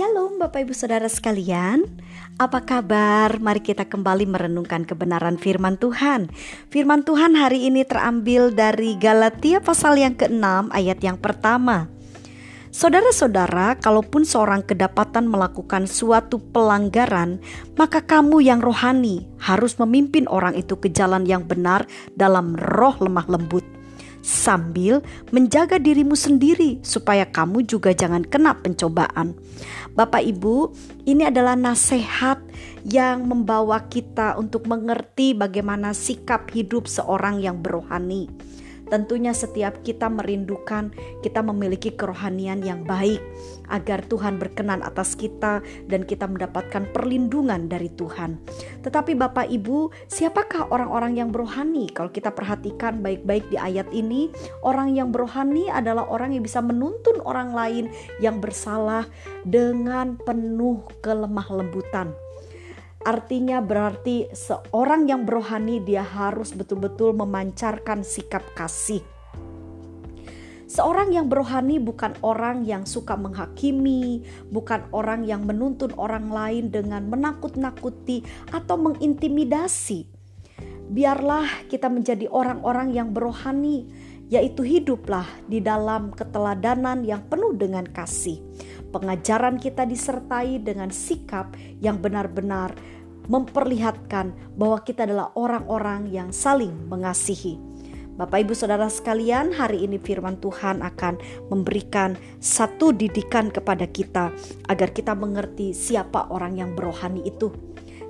Shalom Bapak Ibu Saudara sekalian Apa kabar? Mari kita kembali merenungkan kebenaran firman Tuhan Firman Tuhan hari ini terambil dari Galatia pasal yang ke-6 ayat yang pertama Saudara-saudara, kalaupun seorang kedapatan melakukan suatu pelanggaran, maka kamu yang rohani harus memimpin orang itu ke jalan yang benar dalam roh lemah lembut sambil menjaga dirimu sendiri supaya kamu juga jangan kena pencobaan. Bapak Ibu, ini adalah nasihat yang membawa kita untuk mengerti bagaimana sikap hidup seorang yang berohani. Tentunya setiap kita merindukan kita memiliki kerohanian yang baik agar Tuhan berkenan atas kita dan kita mendapatkan perlindungan dari Tuhan. Tetapi Bapak Ibu, siapakah orang-orang yang berohani? Kalau kita perhatikan baik-baik di ayat ini, orang yang berohani adalah orang yang bisa menuntun orang lain yang bersalah dengan penuh kelemah lembutan. Artinya berarti seorang yang berohani dia harus betul-betul memancarkan sikap kasih. Seorang yang berohani bukan orang yang suka menghakimi, bukan orang yang menuntun orang lain dengan menakut-nakuti atau mengintimidasi. Biarlah kita menjadi orang-orang yang berohani, yaitu hiduplah di dalam keteladanan yang penuh dengan kasih pengajaran kita disertai dengan sikap yang benar-benar memperlihatkan bahwa kita adalah orang-orang yang saling mengasihi. Bapak, ibu, saudara sekalian, hari ini Firman Tuhan akan memberikan satu didikan kepada kita agar kita mengerti siapa orang yang berohani itu.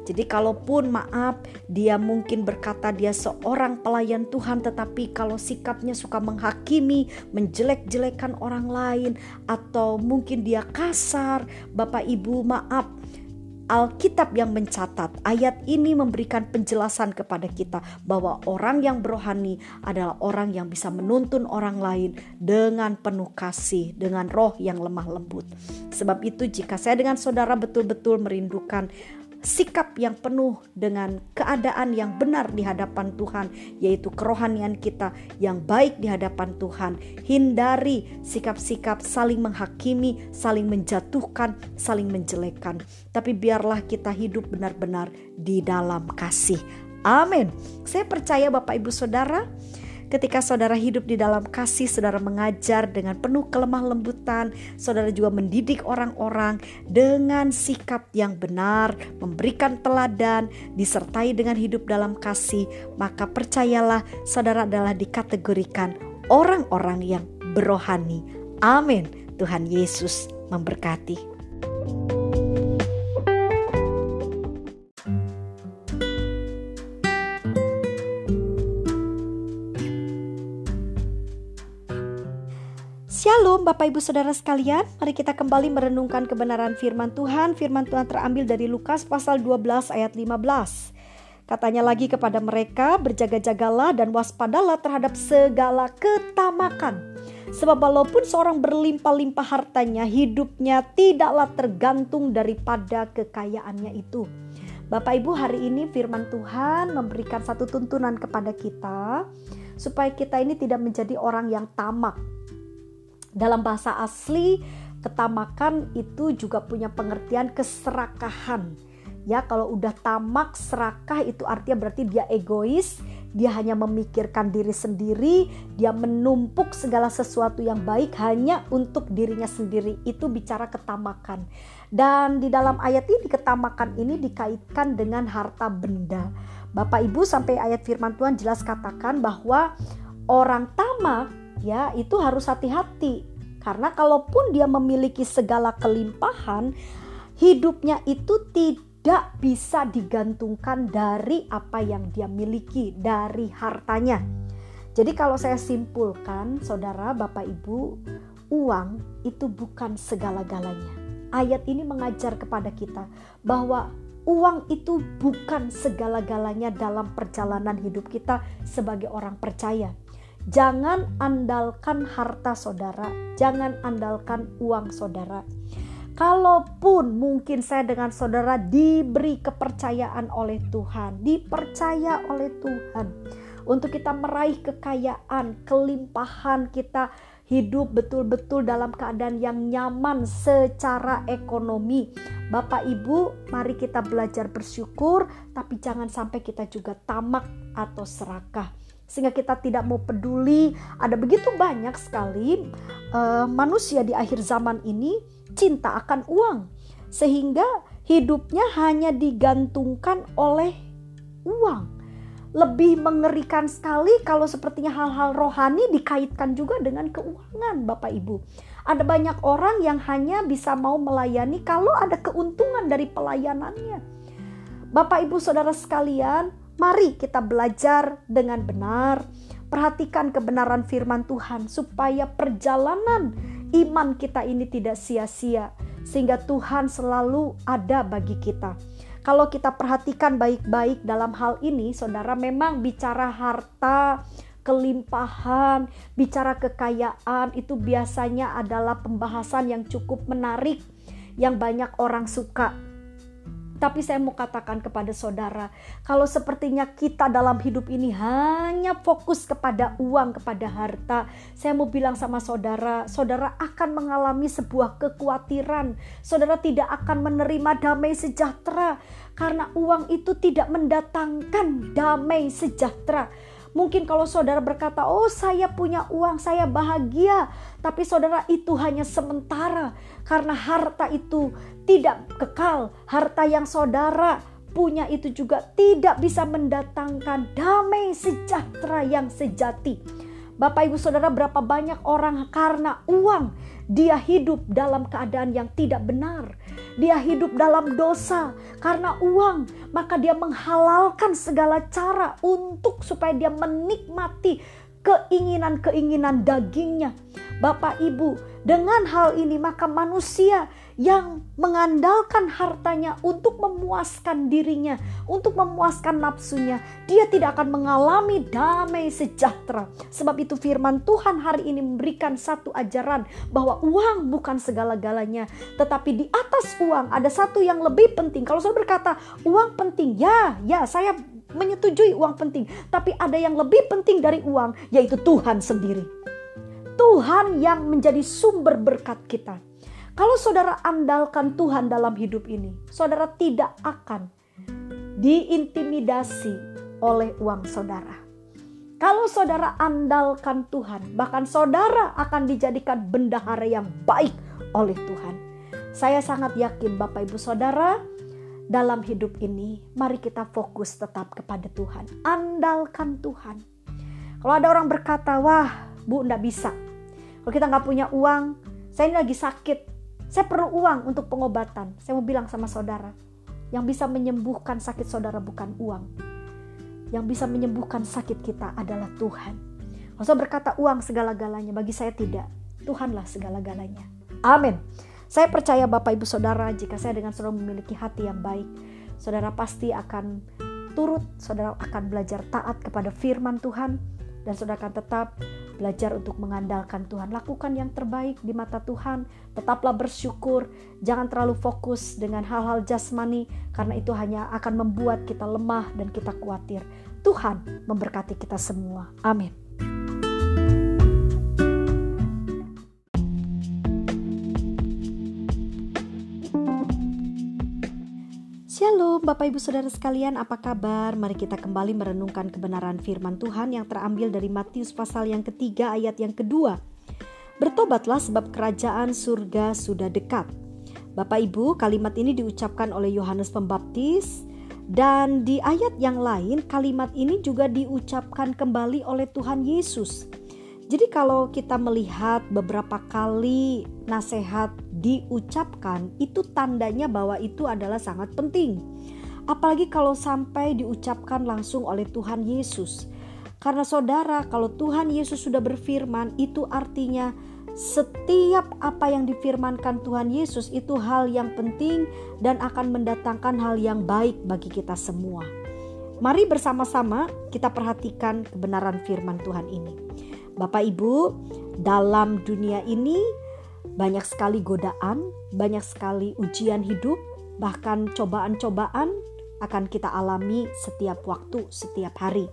Jadi kalaupun maaf dia mungkin berkata dia seorang pelayan Tuhan tetapi kalau sikapnya suka menghakimi, menjelek-jelekan orang lain atau mungkin dia kasar, Bapak Ibu maaf Alkitab yang mencatat ayat ini memberikan penjelasan kepada kita bahwa orang yang berohani adalah orang yang bisa menuntun orang lain dengan penuh kasih, dengan roh yang lemah lembut. Sebab itu, jika saya dengan saudara betul-betul merindukan sikap yang penuh dengan keadaan yang benar di hadapan Tuhan, yaitu kerohanian kita yang baik di hadapan Tuhan. Hindari sikap-sikap saling menghakimi, saling menjatuhkan, saling menjelekkan, tapi biarlah kita hidup benar-benar di dalam kasih. Amin. Saya percaya, Bapak, Ibu, saudara Ketika saudara hidup di dalam kasih, saudara mengajar dengan penuh kelemah lembutan, saudara juga mendidik orang-orang dengan sikap yang benar, memberikan teladan, disertai dengan hidup dalam kasih, maka percayalah saudara adalah dikategorikan orang-orang yang berohani. Amin. Tuhan Yesus memberkati. Shalom Bapak Ibu Saudara sekalian, mari kita kembali merenungkan kebenaran firman Tuhan. Firman Tuhan terambil dari Lukas pasal 12 ayat 15. Katanya lagi kepada mereka, berjaga-jagalah dan waspadalah terhadap segala ketamakan. Sebab walaupun seorang berlimpah-limpah hartanya, hidupnya tidaklah tergantung daripada kekayaannya itu. Bapak Ibu hari ini firman Tuhan memberikan satu tuntunan kepada kita supaya kita ini tidak menjadi orang yang tamak dalam bahasa asli, ketamakan itu juga punya pengertian keserakahan. Ya, kalau udah tamak, serakah itu artinya berarti dia egois, dia hanya memikirkan diri sendiri, dia menumpuk segala sesuatu yang baik hanya untuk dirinya sendiri. Itu bicara ketamakan. Dan di dalam ayat ini ketamakan ini dikaitkan dengan harta benda. Bapak Ibu sampai ayat firman Tuhan jelas katakan bahwa orang tamak ya itu harus hati-hati. Karena kalaupun dia memiliki segala kelimpahan hidupnya itu tidak bisa digantungkan dari apa yang dia miliki dari hartanya. Jadi kalau saya simpulkan saudara bapak ibu uang itu bukan segala-galanya. Ayat ini mengajar kepada kita bahwa uang itu bukan segala-galanya dalam perjalanan hidup kita sebagai orang percaya. Jangan andalkan harta saudara, jangan andalkan uang saudara. Kalaupun mungkin saya dengan saudara diberi kepercayaan oleh Tuhan, dipercaya oleh Tuhan untuk kita meraih kekayaan, kelimpahan kita hidup betul-betul dalam keadaan yang nyaman secara ekonomi. Bapak Ibu, mari kita belajar bersyukur, tapi jangan sampai kita juga tamak atau serakah. Sehingga kita tidak mau peduli, ada begitu banyak sekali uh, manusia di akhir zaman ini cinta akan uang. Sehingga hidupnya hanya digantungkan oleh uang lebih mengerikan sekali kalau sepertinya hal-hal rohani dikaitkan juga dengan keuangan Bapak Ibu. Ada banyak orang yang hanya bisa mau melayani kalau ada keuntungan dari pelayanannya. Bapak Ibu Saudara sekalian, mari kita belajar dengan benar. Perhatikan kebenaran firman Tuhan supaya perjalanan iman kita ini tidak sia-sia sehingga Tuhan selalu ada bagi kita. Kalau kita perhatikan baik-baik dalam hal ini, saudara memang bicara harta, kelimpahan, bicara kekayaan itu biasanya adalah pembahasan yang cukup menarik yang banyak orang suka. Tapi saya mau katakan kepada saudara, kalau sepertinya kita dalam hidup ini hanya fokus kepada uang, kepada harta, saya mau bilang sama saudara, saudara akan mengalami sebuah kekhawatiran. Saudara tidak akan menerima damai sejahtera karena uang itu tidak mendatangkan damai sejahtera. Mungkin kalau saudara berkata, "Oh, saya punya uang, saya bahagia." Tapi saudara itu hanya sementara karena harta itu tidak kekal. Harta yang saudara punya itu juga tidak bisa mendatangkan damai sejahtera yang sejati. Bapak, ibu, saudara, berapa banyak orang karena uang dia hidup dalam keadaan yang tidak benar. Dia hidup dalam dosa karena uang, maka dia menghalalkan segala cara untuk supaya dia menikmati keinginan-keinginan dagingnya. Bapak Ibu, dengan hal ini maka manusia yang mengandalkan hartanya untuk memuaskan dirinya, untuk memuaskan nafsunya, dia tidak akan mengalami damai sejahtera. Sebab itu firman Tuhan hari ini memberikan satu ajaran bahwa uang bukan segala-galanya, tetapi di atas uang ada satu yang lebih penting. Kalau saya berkata uang penting, ya, ya saya menyetujui uang penting, tapi ada yang lebih penting dari uang, yaitu Tuhan sendiri. Tuhan yang menjadi sumber berkat kita. Kalau saudara andalkan Tuhan dalam hidup ini, saudara tidak akan diintimidasi oleh uang saudara. Kalau saudara andalkan Tuhan, bahkan saudara akan dijadikan bendahara yang baik oleh Tuhan. Saya sangat yakin Bapak Ibu Saudara, dalam hidup ini, mari kita fokus tetap kepada Tuhan. Andalkan Tuhan. Kalau ada orang berkata, wah bu nggak bisa. Kalau kita nggak punya uang, saya ini lagi sakit. Saya perlu uang untuk pengobatan. Saya mau bilang sama saudara, yang bisa menyembuhkan sakit saudara bukan uang. Yang bisa menyembuhkan sakit kita adalah Tuhan. Saya berkata uang segala-galanya, bagi saya tidak. Tuhanlah segala-galanya. Amin. Saya percaya Bapak Ibu Saudara, jika saya dengan saudara memiliki hati yang baik, saudara pasti akan turut, saudara akan belajar taat kepada firman Tuhan, dan saudara akan tetap belajar untuk mengandalkan Tuhan. Lakukan yang terbaik di mata Tuhan, tetaplah bersyukur, jangan terlalu fokus dengan hal-hal jasmani, karena itu hanya akan membuat kita lemah dan kita khawatir. Tuhan memberkati kita semua. Amin. Shalom Bapak Ibu Saudara sekalian apa kabar? Mari kita kembali merenungkan kebenaran firman Tuhan yang terambil dari Matius pasal yang ketiga ayat yang kedua. Bertobatlah sebab kerajaan surga sudah dekat. Bapak Ibu kalimat ini diucapkan oleh Yohanes Pembaptis. Dan di ayat yang lain kalimat ini juga diucapkan kembali oleh Tuhan Yesus jadi kalau kita melihat beberapa kali nasihat diucapkan, itu tandanya bahwa itu adalah sangat penting. Apalagi kalau sampai diucapkan langsung oleh Tuhan Yesus. Karena saudara, kalau Tuhan Yesus sudah berfirman, itu artinya setiap apa yang difirmankan Tuhan Yesus itu hal yang penting dan akan mendatangkan hal yang baik bagi kita semua. Mari bersama-sama kita perhatikan kebenaran firman Tuhan ini. Bapak Ibu, dalam dunia ini banyak sekali godaan, banyak sekali ujian hidup, bahkan cobaan-cobaan akan kita alami setiap waktu, setiap hari.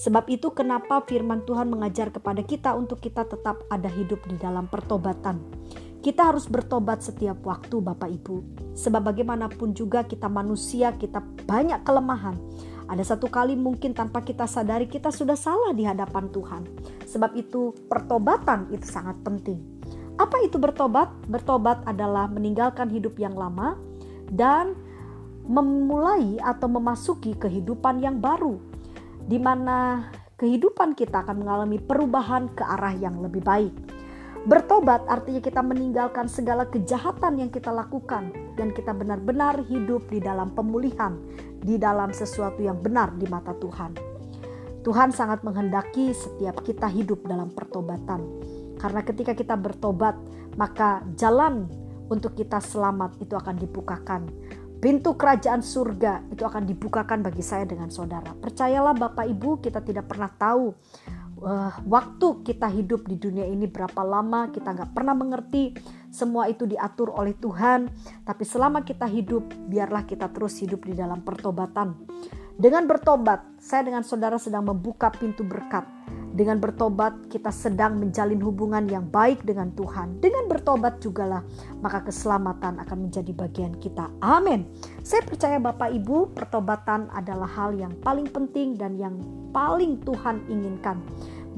Sebab itu kenapa firman Tuhan mengajar kepada kita untuk kita tetap ada hidup di dalam pertobatan. Kita harus bertobat setiap waktu Bapak Ibu. Sebab bagaimanapun juga kita manusia, kita banyak kelemahan. Ada satu kali mungkin tanpa kita sadari kita sudah salah di hadapan Tuhan. Sebab itu pertobatan itu sangat penting. Apa itu bertobat? Bertobat adalah meninggalkan hidup yang lama dan memulai atau memasuki kehidupan yang baru di mana kehidupan kita akan mengalami perubahan ke arah yang lebih baik. Bertobat artinya kita meninggalkan segala kejahatan yang kita lakukan dan kita benar-benar hidup di dalam pemulihan, di dalam sesuatu yang benar di mata Tuhan. Tuhan sangat menghendaki setiap kita hidup dalam pertobatan. Karena ketika kita bertobat, maka jalan untuk kita selamat itu akan dibukakan pintu kerajaan surga itu akan dibukakan bagi saya dengan saudara. Percayalah Bapak Ibu, kita tidak pernah tahu uh, waktu kita hidup di dunia ini berapa lama, kita nggak pernah mengerti. Semua itu diatur oleh Tuhan, tapi selama kita hidup, biarlah kita terus hidup di dalam pertobatan. Dengan bertobat, saya dengan saudara sedang membuka pintu berkat dengan bertobat, kita sedang menjalin hubungan yang baik dengan Tuhan. Dengan bertobat jugalah, maka keselamatan akan menjadi bagian kita. Amin. Saya percaya Bapak Ibu, pertobatan adalah hal yang paling penting dan yang paling Tuhan inginkan.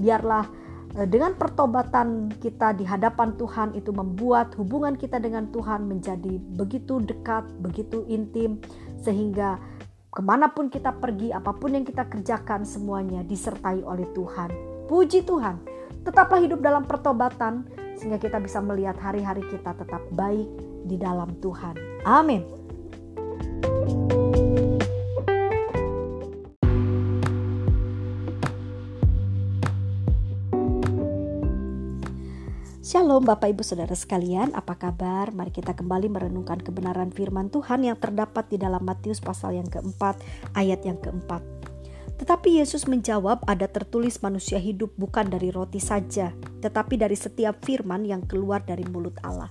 Biarlah dengan pertobatan kita di hadapan Tuhan itu membuat hubungan kita dengan Tuhan menjadi begitu dekat, begitu intim, sehingga ke mana pun kita pergi, apa pun yang kita kerjakan, semuanya disertai oleh Tuhan. Puji Tuhan, tetaplah hidup dalam pertobatan sehingga kita bisa melihat hari-hari kita tetap baik di dalam Tuhan. Amin. Shalom Bapak Ibu Saudara sekalian, apa kabar? Mari kita kembali merenungkan kebenaran firman Tuhan yang terdapat di dalam Matius pasal yang keempat, ayat yang keempat. Tetapi Yesus menjawab, "Ada tertulis manusia hidup bukan dari roti saja, tetapi dari setiap firman yang keluar dari mulut Allah."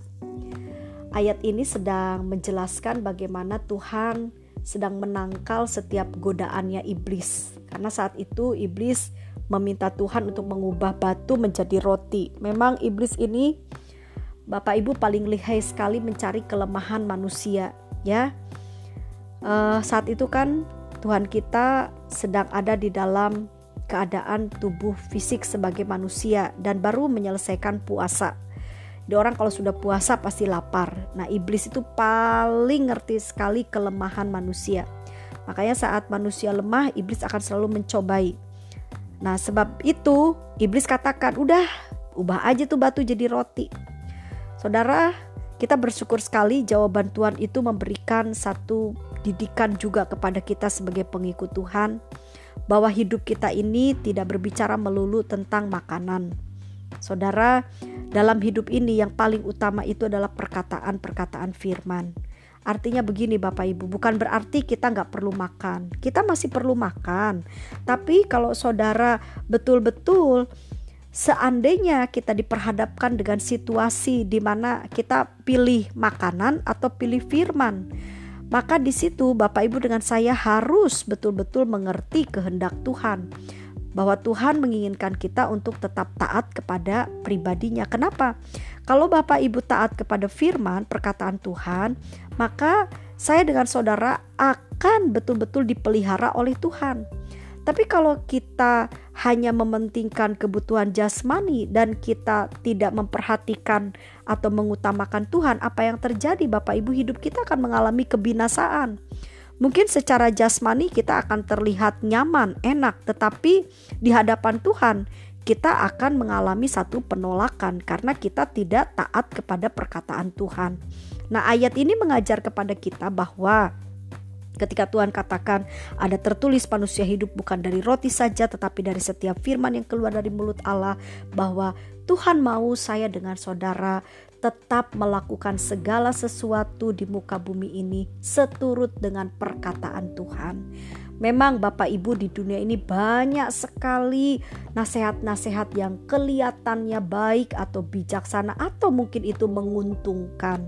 Ayat ini sedang menjelaskan bagaimana Tuhan sedang menangkal setiap godaannya iblis. Karena saat itu iblis meminta Tuhan untuk mengubah batu menjadi roti. Memang iblis ini Bapak Ibu paling lihai sekali mencari kelemahan manusia, ya. Uh, saat itu kan Tuhan kita sedang ada di dalam keadaan tubuh fisik sebagai manusia dan baru menyelesaikan puasa. Di orang kalau sudah puasa pasti lapar. Nah, iblis itu paling ngerti sekali kelemahan manusia. Makanya saat manusia lemah, iblis akan selalu mencobai. Nah, sebab itu iblis katakan, "Udah, ubah aja tuh batu jadi roti." Saudara, kita bersyukur sekali jawaban Tuhan itu memberikan satu didikan juga kepada kita sebagai pengikut Tuhan bahwa hidup kita ini tidak berbicara melulu tentang makanan. Saudara, dalam hidup ini yang paling utama itu adalah perkataan-perkataan firman. Artinya begini Bapak Ibu, bukan berarti kita nggak perlu makan. Kita masih perlu makan. Tapi kalau saudara betul-betul seandainya kita diperhadapkan dengan situasi di mana kita pilih makanan atau pilih firman, maka di situ Bapak Ibu dengan saya harus betul-betul mengerti kehendak Tuhan bahwa Tuhan menginginkan kita untuk tetap taat kepada pribadinya. Kenapa? Kalau Bapak Ibu taat kepada firman perkataan Tuhan, maka saya dengan saudara akan betul-betul dipelihara oleh Tuhan. Tapi kalau kita hanya mementingkan kebutuhan jasmani dan kita tidak memperhatikan atau mengutamakan Tuhan, apa yang terjadi Bapak Ibu hidup kita akan mengalami kebinasaan. Mungkin secara jasmani kita akan terlihat nyaman, enak, tetapi di hadapan Tuhan kita akan mengalami satu penolakan karena kita tidak taat kepada perkataan Tuhan. Nah, ayat ini mengajar kepada kita bahwa Ketika Tuhan katakan ada tertulis manusia hidup bukan dari roti saja tetapi dari setiap firman yang keluar dari mulut Allah bahwa Tuhan mau saya dengan saudara tetap melakukan segala sesuatu di muka bumi ini seturut dengan perkataan Tuhan. Memang Bapak Ibu di dunia ini banyak sekali nasihat-nasihat yang kelihatannya baik atau bijaksana atau mungkin itu menguntungkan.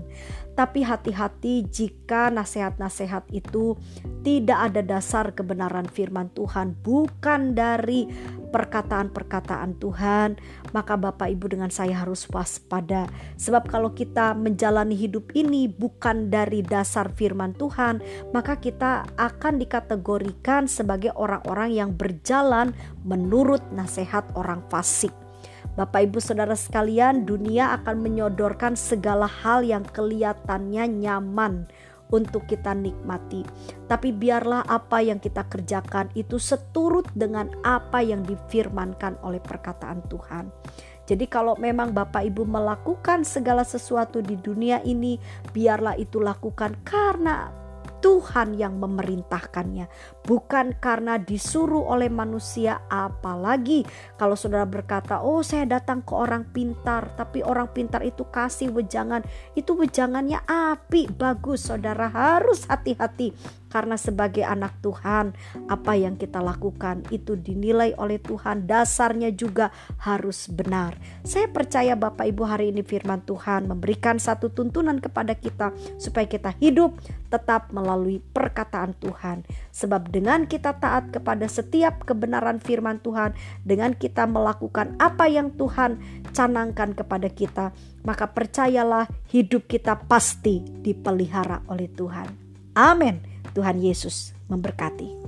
Tapi hati-hati jika nasihat-nasihat itu tidak ada dasar kebenaran firman Tuhan, bukan dari perkataan-perkataan Tuhan, maka Bapak Ibu dengan saya harus waspada. Sebab kalau kita menjalani hidup ini bukan dari dasar firman Tuhan, maka kita akan dikategorikan sebagai orang-orang yang berjalan menurut nasihat orang fasik. Bapak Ibu Saudara sekalian, dunia akan menyodorkan segala hal yang kelihatannya nyaman untuk kita nikmati. Tapi biarlah apa yang kita kerjakan itu seturut dengan apa yang difirmankan oleh perkataan Tuhan. Jadi kalau memang Bapak Ibu melakukan segala sesuatu di dunia ini, biarlah itu lakukan karena Tuhan yang memerintahkannya, bukan karena disuruh oleh manusia. Apalagi kalau saudara berkata, "Oh, saya datang ke orang pintar," tapi orang pintar itu kasih wejangan, itu wejangannya api, bagus. Saudara harus hati-hati karena sebagai anak Tuhan, apa yang kita lakukan itu dinilai oleh Tuhan, dasarnya juga harus benar. Saya percaya Bapak Ibu hari ini firman Tuhan memberikan satu tuntunan kepada kita supaya kita hidup tetap melalui perkataan Tuhan. Sebab dengan kita taat kepada setiap kebenaran firman Tuhan, dengan kita melakukan apa yang Tuhan canangkan kepada kita, maka percayalah hidup kita pasti dipelihara oleh Tuhan. Amin. Tuhan Yesus memberkati.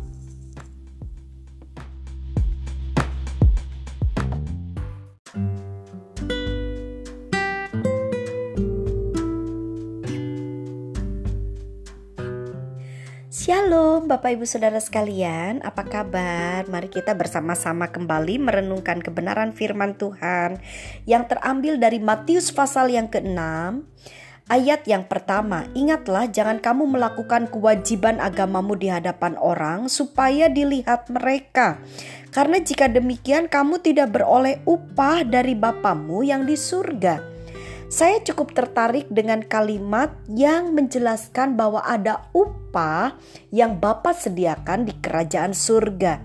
Shalom Bapak Ibu Saudara sekalian, apa kabar? Mari kita bersama-sama kembali merenungkan kebenaran firman Tuhan yang terambil dari Matius pasal yang ke-6 Ayat yang pertama, ingatlah jangan kamu melakukan kewajiban agamamu di hadapan orang supaya dilihat mereka. Karena jika demikian kamu tidak beroleh upah dari Bapamu yang di surga. Saya cukup tertarik dengan kalimat yang menjelaskan bahwa ada upah yang Bapak sediakan di kerajaan surga.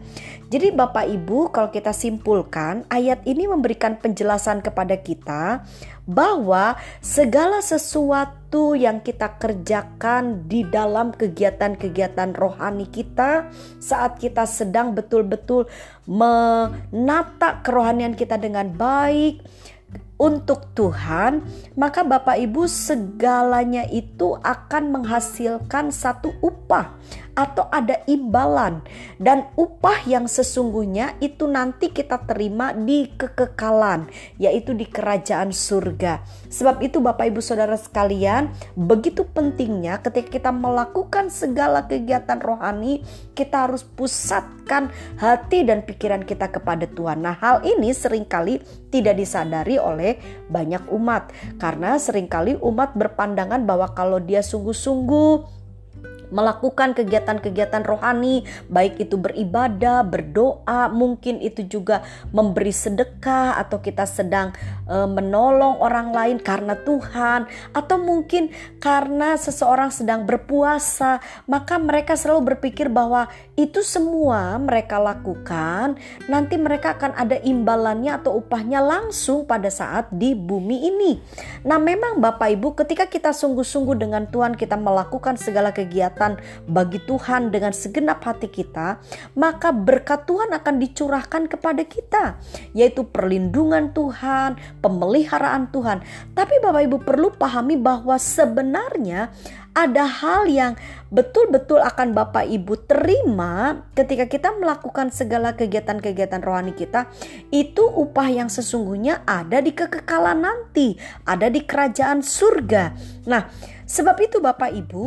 Jadi Bapak Ibu kalau kita simpulkan ayat ini memberikan penjelasan kepada kita bahwa segala sesuatu yang kita kerjakan di dalam kegiatan-kegiatan rohani kita saat kita sedang betul-betul menata kerohanian kita dengan baik untuk Tuhan, maka Bapak Ibu segalanya itu akan menghasilkan satu upah atau ada imbalan dan upah yang sesungguhnya itu nanti kita terima di kekekalan yaitu di kerajaan surga. Sebab itu Bapak Ibu Saudara sekalian, begitu pentingnya ketika kita melakukan segala kegiatan rohani, kita harus pusatkan hati dan pikiran kita kepada Tuhan. Nah, hal ini sering kali tidak disadari oleh banyak umat karena sering kali umat berpandangan bahwa kalau dia sungguh-sungguh melakukan kegiatan-kegiatan rohani, baik itu beribadah, berdoa, mungkin itu juga memberi sedekah, atau kita sedang e, menolong orang lain karena Tuhan, atau mungkin karena seseorang sedang berpuasa, maka mereka selalu berpikir bahwa itu semua mereka lakukan, nanti mereka akan ada imbalannya atau upahnya langsung pada saat di bumi ini. Nah, memang Bapak Ibu, ketika kita sungguh-sungguh dengan Tuhan, kita melakukan segala kegiatan bagi Tuhan dengan segenap hati kita, maka berkat Tuhan akan dicurahkan kepada kita, yaitu perlindungan Tuhan, pemeliharaan Tuhan. Tapi Bapak Ibu perlu pahami bahwa sebenarnya ada hal yang betul-betul akan Bapak Ibu terima ketika kita melakukan segala kegiatan-kegiatan rohani kita itu upah yang sesungguhnya ada di kekekalan nanti, ada di kerajaan surga. Nah, sebab itu Bapak Ibu,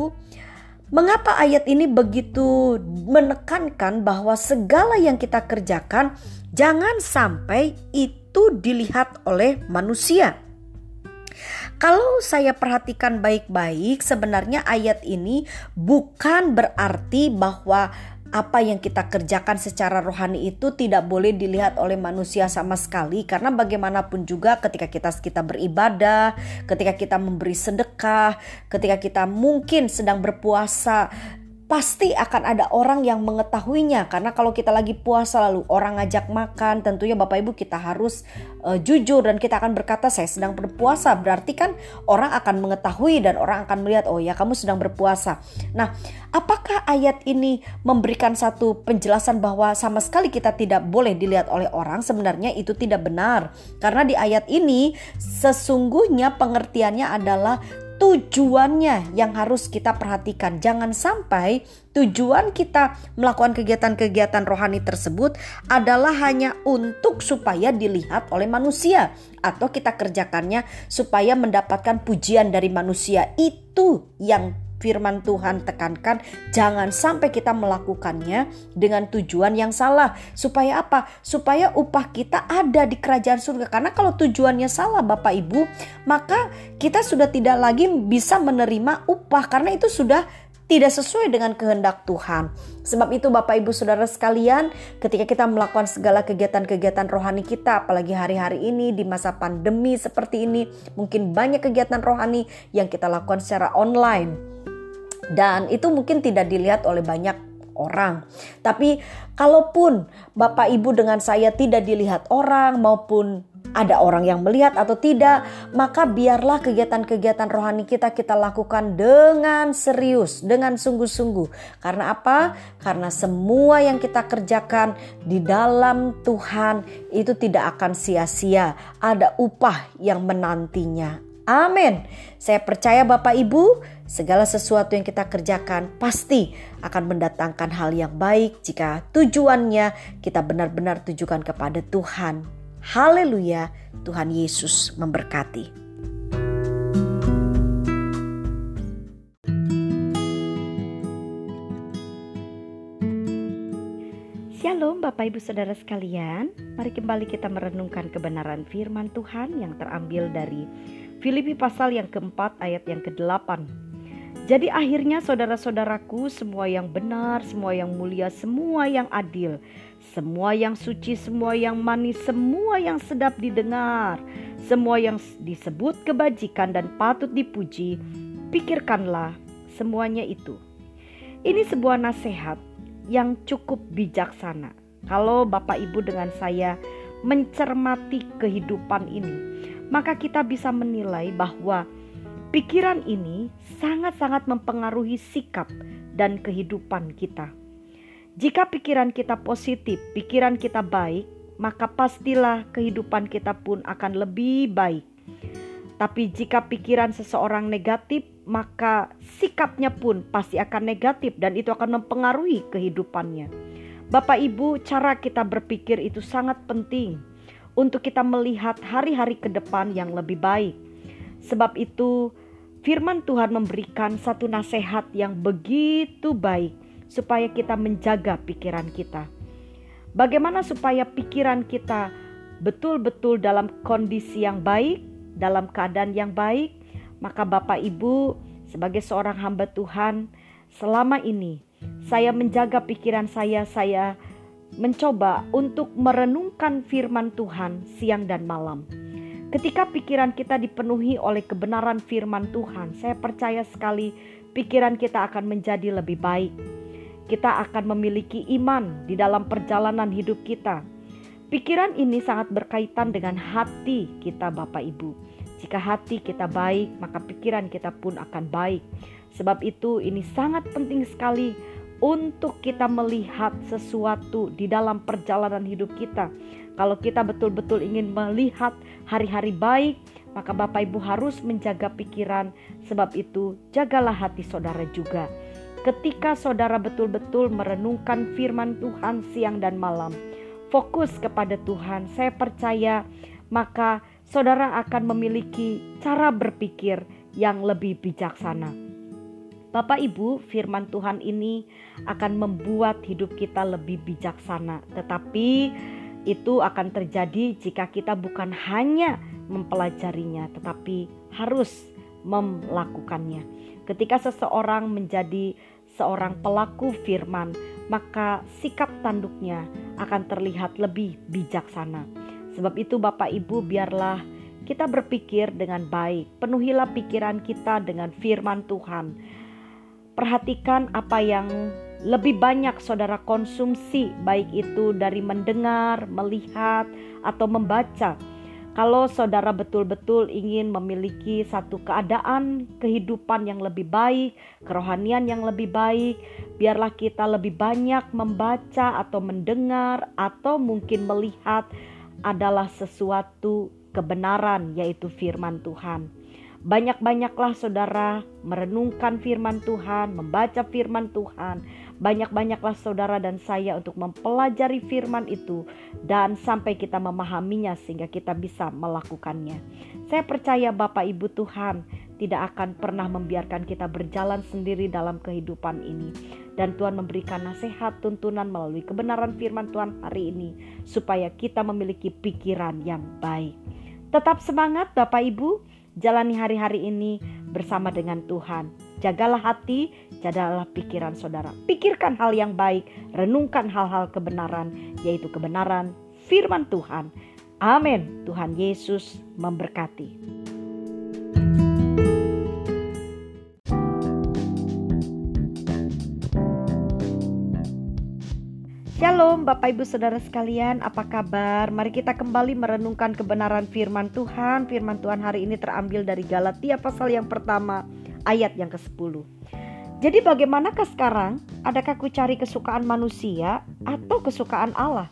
Mengapa ayat ini begitu menekankan bahwa segala yang kita kerjakan jangan sampai itu dilihat oleh manusia? Kalau saya perhatikan baik-baik, sebenarnya ayat ini bukan berarti bahwa apa yang kita kerjakan secara rohani itu tidak boleh dilihat oleh manusia sama sekali. Karena bagaimanapun juga ketika kita kita beribadah, ketika kita memberi sedekah, ketika kita mungkin sedang berpuasa pasti akan ada orang yang mengetahuinya karena kalau kita lagi puasa lalu orang ngajak makan tentunya Bapak Ibu kita harus uh, jujur dan kita akan berkata saya sedang berpuasa berarti kan orang akan mengetahui dan orang akan melihat oh ya kamu sedang berpuasa. Nah, apakah ayat ini memberikan satu penjelasan bahwa sama sekali kita tidak boleh dilihat oleh orang? Sebenarnya itu tidak benar. Karena di ayat ini sesungguhnya pengertiannya adalah tujuannya yang harus kita perhatikan. Jangan sampai tujuan kita melakukan kegiatan-kegiatan rohani tersebut adalah hanya untuk supaya dilihat oleh manusia atau kita kerjakannya supaya mendapatkan pujian dari manusia. Itu yang firman Tuhan tekankan jangan sampai kita melakukannya dengan tujuan yang salah. Supaya apa? Supaya upah kita ada di kerajaan surga. Karena kalau tujuannya salah Bapak Ibu maka kita sudah tidak lagi bisa menerima upah. Karena itu sudah tidak sesuai dengan kehendak Tuhan. Sebab itu Bapak Ibu Saudara sekalian, ketika kita melakukan segala kegiatan-kegiatan rohani kita, apalagi hari-hari ini di masa pandemi seperti ini, mungkin banyak kegiatan rohani yang kita lakukan secara online dan itu mungkin tidak dilihat oleh banyak orang. Tapi kalaupun Bapak Ibu dengan saya tidak dilihat orang maupun ada orang yang melihat atau tidak, maka biarlah kegiatan-kegiatan rohani kita kita lakukan dengan serius, dengan sungguh-sungguh. Karena apa? Karena semua yang kita kerjakan di dalam Tuhan itu tidak akan sia-sia. Ada upah yang menantinya. Amin. Saya percaya Bapak Ibu, segala sesuatu yang kita kerjakan pasti akan mendatangkan hal yang baik jika tujuannya kita benar-benar tujukan kepada Tuhan. Haleluya, Tuhan Yesus memberkati. Shalom Bapak Ibu Saudara sekalian, mari kembali kita merenungkan kebenaran firman Tuhan yang terambil dari Filipi pasal yang keempat ayat yang kedelapan. Jadi akhirnya saudara-saudaraku semua yang benar, semua yang mulia, semua yang adil, semua yang suci, semua yang manis, semua yang sedap didengar, semua yang disebut kebajikan dan patut dipuji, pikirkanlah semuanya itu. Ini sebuah nasihat yang cukup bijaksana. Kalau Bapak Ibu dengan saya mencermati kehidupan ini, maka kita bisa menilai bahwa pikiran ini sangat-sangat mempengaruhi sikap dan kehidupan kita. Jika pikiran kita positif, pikiran kita baik, maka pastilah kehidupan kita pun akan lebih baik. Tapi jika pikiran seseorang negatif, maka sikapnya pun pasti akan negatif dan itu akan mempengaruhi kehidupannya. Bapak Ibu, cara kita berpikir itu sangat penting untuk kita melihat hari-hari ke depan yang lebih baik. Sebab itu, firman Tuhan memberikan satu nasihat yang begitu baik supaya kita menjaga pikiran kita. Bagaimana supaya pikiran kita betul-betul dalam kondisi yang baik, dalam keadaan yang baik? Maka Bapak Ibu, sebagai seorang hamba Tuhan, selama ini saya menjaga pikiran saya, saya mencoba untuk merenungkan firman Tuhan siang dan malam. Ketika pikiran kita dipenuhi oleh kebenaran firman Tuhan, saya percaya sekali pikiran kita akan menjadi lebih baik. Kita akan memiliki iman di dalam perjalanan hidup kita. Pikiran ini sangat berkaitan dengan hati kita, Bapak Ibu. Jika hati kita baik, maka pikiran kita pun akan baik. Sebab itu, ini sangat penting sekali untuk kita melihat sesuatu di dalam perjalanan hidup kita. Kalau kita betul-betul ingin melihat hari-hari baik, maka Bapak Ibu harus menjaga pikiran, sebab itu jagalah hati saudara juga. Ketika saudara betul-betul merenungkan firman Tuhan siang dan malam, fokus kepada Tuhan, saya percaya maka saudara akan memiliki cara berpikir yang lebih bijaksana. Bapak Ibu, firman Tuhan ini akan membuat hidup kita lebih bijaksana, tetapi itu akan terjadi jika kita bukan hanya mempelajarinya, tetapi harus melakukannya. Ketika seseorang menjadi seorang pelaku firman, maka sikap tanduknya akan terlihat lebih bijaksana. Sebab itu, Bapak Ibu, biarlah kita berpikir dengan baik, penuhilah pikiran kita dengan firman Tuhan memperhatikan apa yang lebih banyak saudara konsumsi, baik itu dari mendengar, melihat, atau membaca. Kalau saudara betul-betul ingin memiliki satu keadaan kehidupan yang lebih baik, kerohanian yang lebih baik, biarlah kita lebih banyak membaca atau mendengar, atau mungkin melihat adalah sesuatu kebenaran, yaitu firman Tuhan. Banyak-banyaklah saudara merenungkan firman Tuhan, membaca firman Tuhan. Banyak-banyaklah saudara dan saya untuk mempelajari firman itu dan sampai kita memahaminya sehingga kita bisa melakukannya. Saya percaya Bapak Ibu Tuhan tidak akan pernah membiarkan kita berjalan sendiri dalam kehidupan ini. Dan Tuhan memberikan nasihat tuntunan melalui kebenaran firman Tuhan hari ini supaya kita memiliki pikiran yang baik. Tetap semangat Bapak Ibu, Jalani hari-hari ini bersama dengan Tuhan. Jagalah hati, jagalah pikiran saudara. Pikirkan hal yang baik, renungkan hal-hal kebenaran, yaitu kebenaran firman Tuhan. Amin. Tuhan Yesus memberkati. Shalom Bapak Ibu Saudara sekalian, apa kabar? Mari kita kembali merenungkan kebenaran firman Tuhan. Firman Tuhan hari ini terambil dari Galatia pasal yang pertama, ayat yang ke-10. Jadi bagaimanakah sekarang? Adakah ku cari kesukaan manusia atau kesukaan Allah?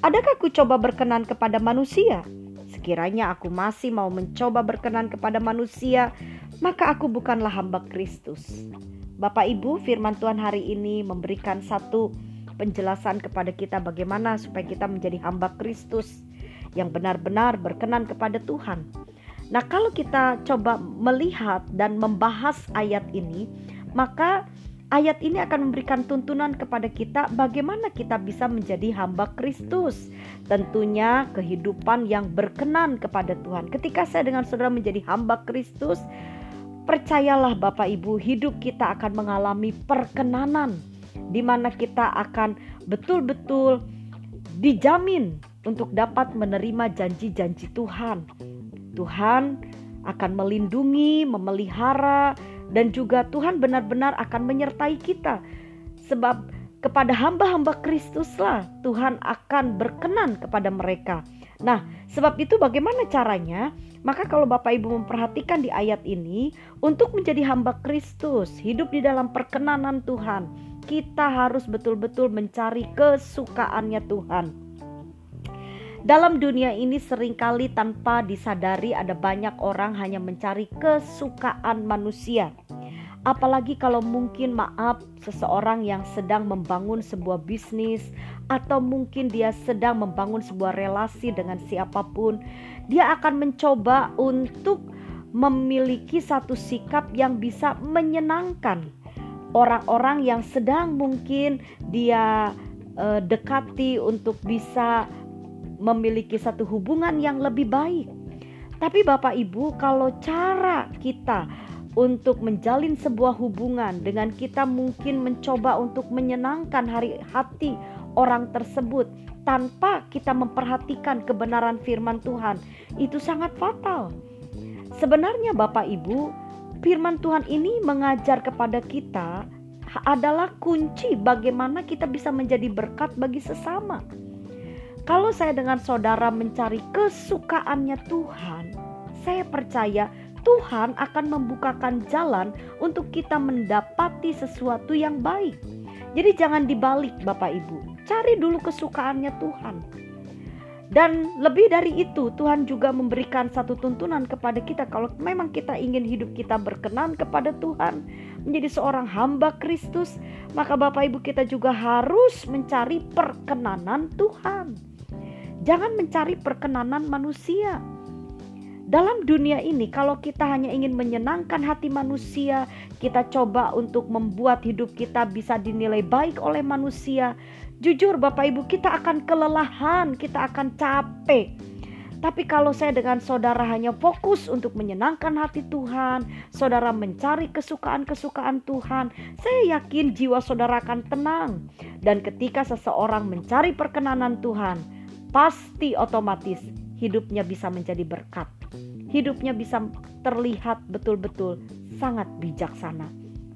Adakah ku coba berkenan kepada manusia? Sekiranya aku masih mau mencoba berkenan kepada manusia, maka aku bukanlah hamba Kristus. Bapak Ibu, firman Tuhan hari ini memberikan satu penjelasan kepada kita bagaimana supaya kita menjadi hamba Kristus yang benar-benar berkenan kepada Tuhan. Nah, kalau kita coba melihat dan membahas ayat ini, maka ayat ini akan memberikan tuntunan kepada kita bagaimana kita bisa menjadi hamba Kristus. Tentunya kehidupan yang berkenan kepada Tuhan. Ketika saya dengan saudara menjadi hamba Kristus, percayalah Bapak Ibu, hidup kita akan mengalami perkenanan di mana kita akan betul-betul dijamin untuk dapat menerima janji-janji Tuhan. Tuhan akan melindungi, memelihara, dan juga Tuhan benar-benar akan menyertai kita. Sebab kepada hamba-hamba Kristuslah Tuhan akan berkenan kepada mereka. Nah, sebab itu bagaimana caranya? Maka kalau Bapak Ibu memperhatikan di ayat ini, untuk menjadi hamba Kristus, hidup di dalam perkenanan Tuhan, kita harus betul-betul mencari kesukaannya Tuhan. Dalam dunia ini sering kali tanpa disadari ada banyak orang hanya mencari kesukaan manusia. Apalagi kalau mungkin maaf seseorang yang sedang membangun sebuah bisnis atau mungkin dia sedang membangun sebuah relasi dengan siapa pun, dia akan mencoba untuk memiliki satu sikap yang bisa menyenangkan orang-orang yang sedang mungkin dia uh, dekati untuk bisa memiliki satu hubungan yang lebih baik. Tapi Bapak Ibu, kalau cara kita untuk menjalin sebuah hubungan dengan kita mungkin mencoba untuk menyenangkan hari hati orang tersebut tanpa kita memperhatikan kebenaran firman Tuhan, itu sangat fatal. Sebenarnya Bapak Ibu, firman Tuhan ini mengajar kepada kita adalah kunci bagaimana kita bisa menjadi berkat bagi sesama. Kalau saya dengan saudara mencari kesukaannya Tuhan, saya percaya Tuhan akan membukakan jalan untuk kita mendapati sesuatu yang baik. Jadi jangan dibalik Bapak Ibu, cari dulu kesukaannya Tuhan. Dan lebih dari itu, Tuhan juga memberikan satu tuntunan kepada kita kalau memang kita ingin hidup kita berkenan kepada Tuhan, menjadi seorang hamba Kristus, maka Bapak Ibu kita juga harus mencari perkenanan Tuhan. Jangan mencari perkenanan manusia. Dalam dunia ini, kalau kita hanya ingin menyenangkan hati manusia, kita coba untuk membuat hidup kita bisa dinilai baik oleh manusia, Jujur Bapak Ibu kita akan kelelahan, kita akan capek. Tapi kalau saya dengan saudara hanya fokus untuk menyenangkan hati Tuhan, saudara mencari kesukaan-kesukaan Tuhan, saya yakin jiwa saudara akan tenang. Dan ketika seseorang mencari perkenanan Tuhan, pasti otomatis hidupnya bisa menjadi berkat. Hidupnya bisa terlihat betul-betul sangat bijaksana.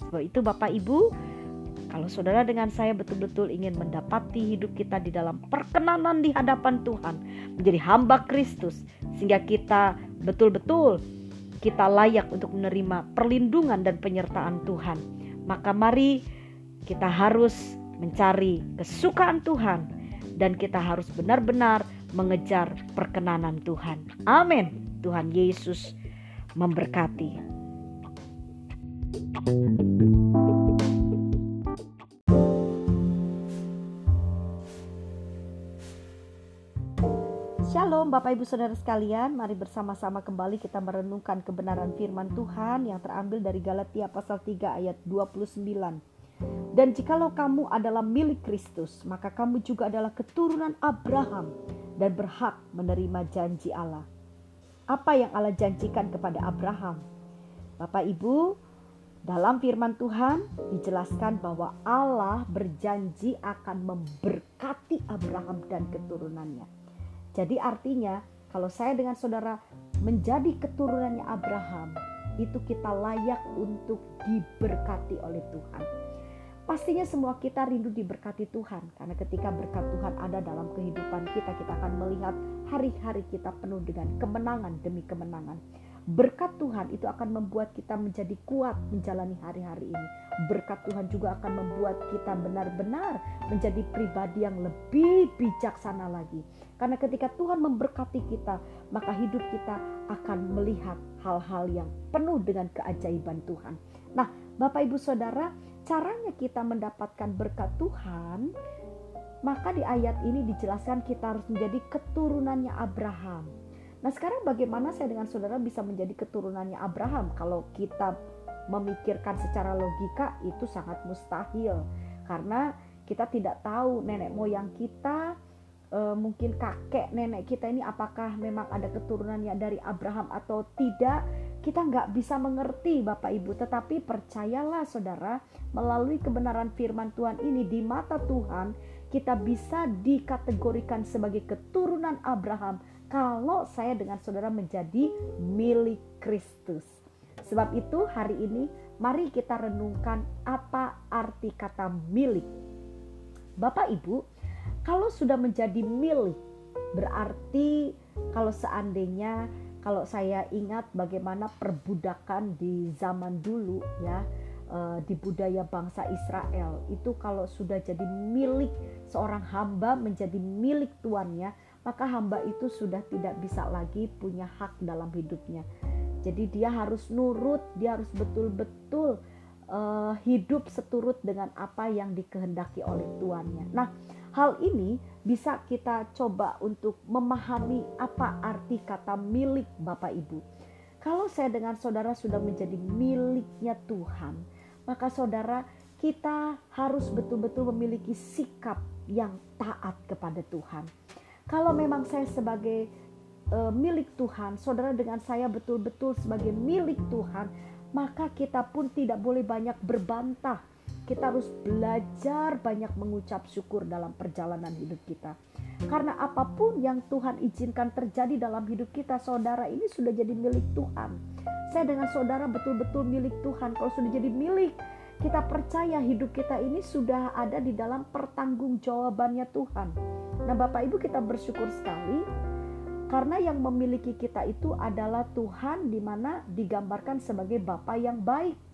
Sebab itu Bapak Ibu, kalau saudara dengan saya betul-betul ingin mendapati hidup kita di dalam perkenanan di hadapan Tuhan, menjadi hamba Kristus, sehingga kita betul-betul kita layak untuk menerima perlindungan dan penyertaan Tuhan. Maka mari kita harus mencari kesukaan Tuhan dan kita harus benar-benar mengejar perkenanan Tuhan. Amin. Tuhan Yesus memberkati. Shalom Bapak Ibu Saudara sekalian, mari bersama-sama kembali kita merenungkan kebenaran firman Tuhan yang terambil dari Galatia pasal 3 ayat 29. Dan jikalau kamu adalah milik Kristus, maka kamu juga adalah keturunan Abraham dan berhak menerima janji Allah. Apa yang Allah janjikan kepada Abraham? Bapak Ibu, dalam firman Tuhan dijelaskan bahwa Allah berjanji akan memberkati Abraham dan keturunannya. Jadi artinya kalau saya dengan saudara menjadi keturunannya Abraham, itu kita layak untuk diberkati oleh Tuhan. Pastinya semua kita rindu diberkati Tuhan karena ketika berkat Tuhan ada dalam kehidupan kita, kita akan melihat hari-hari kita penuh dengan kemenangan demi kemenangan. Berkat Tuhan itu akan membuat kita menjadi kuat menjalani hari-hari ini. Berkat Tuhan juga akan membuat kita benar-benar menjadi pribadi yang lebih bijaksana lagi. Karena ketika Tuhan memberkati kita, maka hidup kita akan melihat hal-hal yang penuh dengan keajaiban Tuhan. Nah, Bapak Ibu Saudara, caranya kita mendapatkan berkat Tuhan, maka di ayat ini dijelaskan kita harus menjadi keturunannya Abraham. Nah sekarang bagaimana saya dengan saudara bisa menjadi keturunannya Abraham? Kalau kita memikirkan secara logika itu sangat mustahil. Karena kita tidak tahu nenek moyang kita e, mungkin kakek nenek kita ini apakah memang ada keturunannya dari Abraham atau tidak kita nggak bisa mengerti Bapak Ibu tetapi percayalah saudara melalui kebenaran firman Tuhan ini di mata Tuhan kita bisa dikategorikan sebagai keturunan Abraham kalau saya dengan saudara menjadi milik Kristus. Sebab itu hari ini mari kita renungkan apa arti kata milik. Bapak Ibu, kalau sudah menjadi milik berarti kalau seandainya kalau saya ingat bagaimana perbudakan di zaman dulu ya eh, di budaya bangsa Israel itu kalau sudah jadi milik seorang hamba menjadi milik tuannya maka hamba itu sudah tidak bisa lagi punya hak dalam hidupnya. Jadi dia harus nurut, dia harus betul-betul uh, hidup seturut dengan apa yang dikehendaki oleh tuannya. Nah, hal ini bisa kita coba untuk memahami apa arti kata milik Bapak Ibu. Kalau saya dengan saudara sudah menjadi miliknya Tuhan, maka saudara kita harus betul-betul memiliki sikap yang taat kepada Tuhan. Kalau memang saya sebagai uh, milik Tuhan, saudara dengan saya betul-betul sebagai milik Tuhan, maka kita pun tidak boleh banyak berbantah. Kita harus belajar banyak mengucap syukur dalam perjalanan hidup kita. Karena apa pun yang Tuhan izinkan terjadi dalam hidup kita, saudara ini sudah jadi milik Tuhan. Saya dengan saudara betul-betul milik Tuhan. Kalau sudah jadi milik, kita percaya hidup kita ini sudah ada di dalam pertanggungjawabannya Tuhan. Nah, Bapak Ibu kita bersyukur sekali karena yang memiliki kita itu adalah Tuhan di mana digambarkan sebagai Bapa yang baik.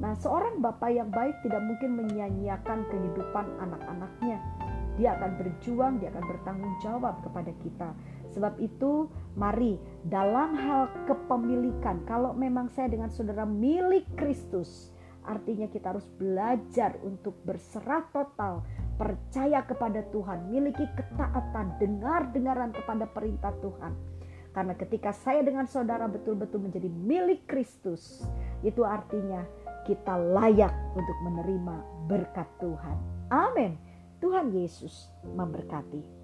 Nah, seorang Bapa yang baik tidak mungkin menyanyiakan kehidupan anak-anaknya. Dia akan berjuang, dia akan bertanggung jawab kepada kita. Sebab itu, mari dalam hal kepemilikan, kalau memang saya dengan saudara milik Kristus, artinya kita harus belajar untuk berserah total percaya kepada Tuhan, miliki ketaatan, dengar-dengaran kepada perintah Tuhan. Karena ketika saya dengan saudara betul-betul menjadi milik Kristus, itu artinya kita layak untuk menerima berkat Tuhan. Amin. Tuhan Yesus memberkati.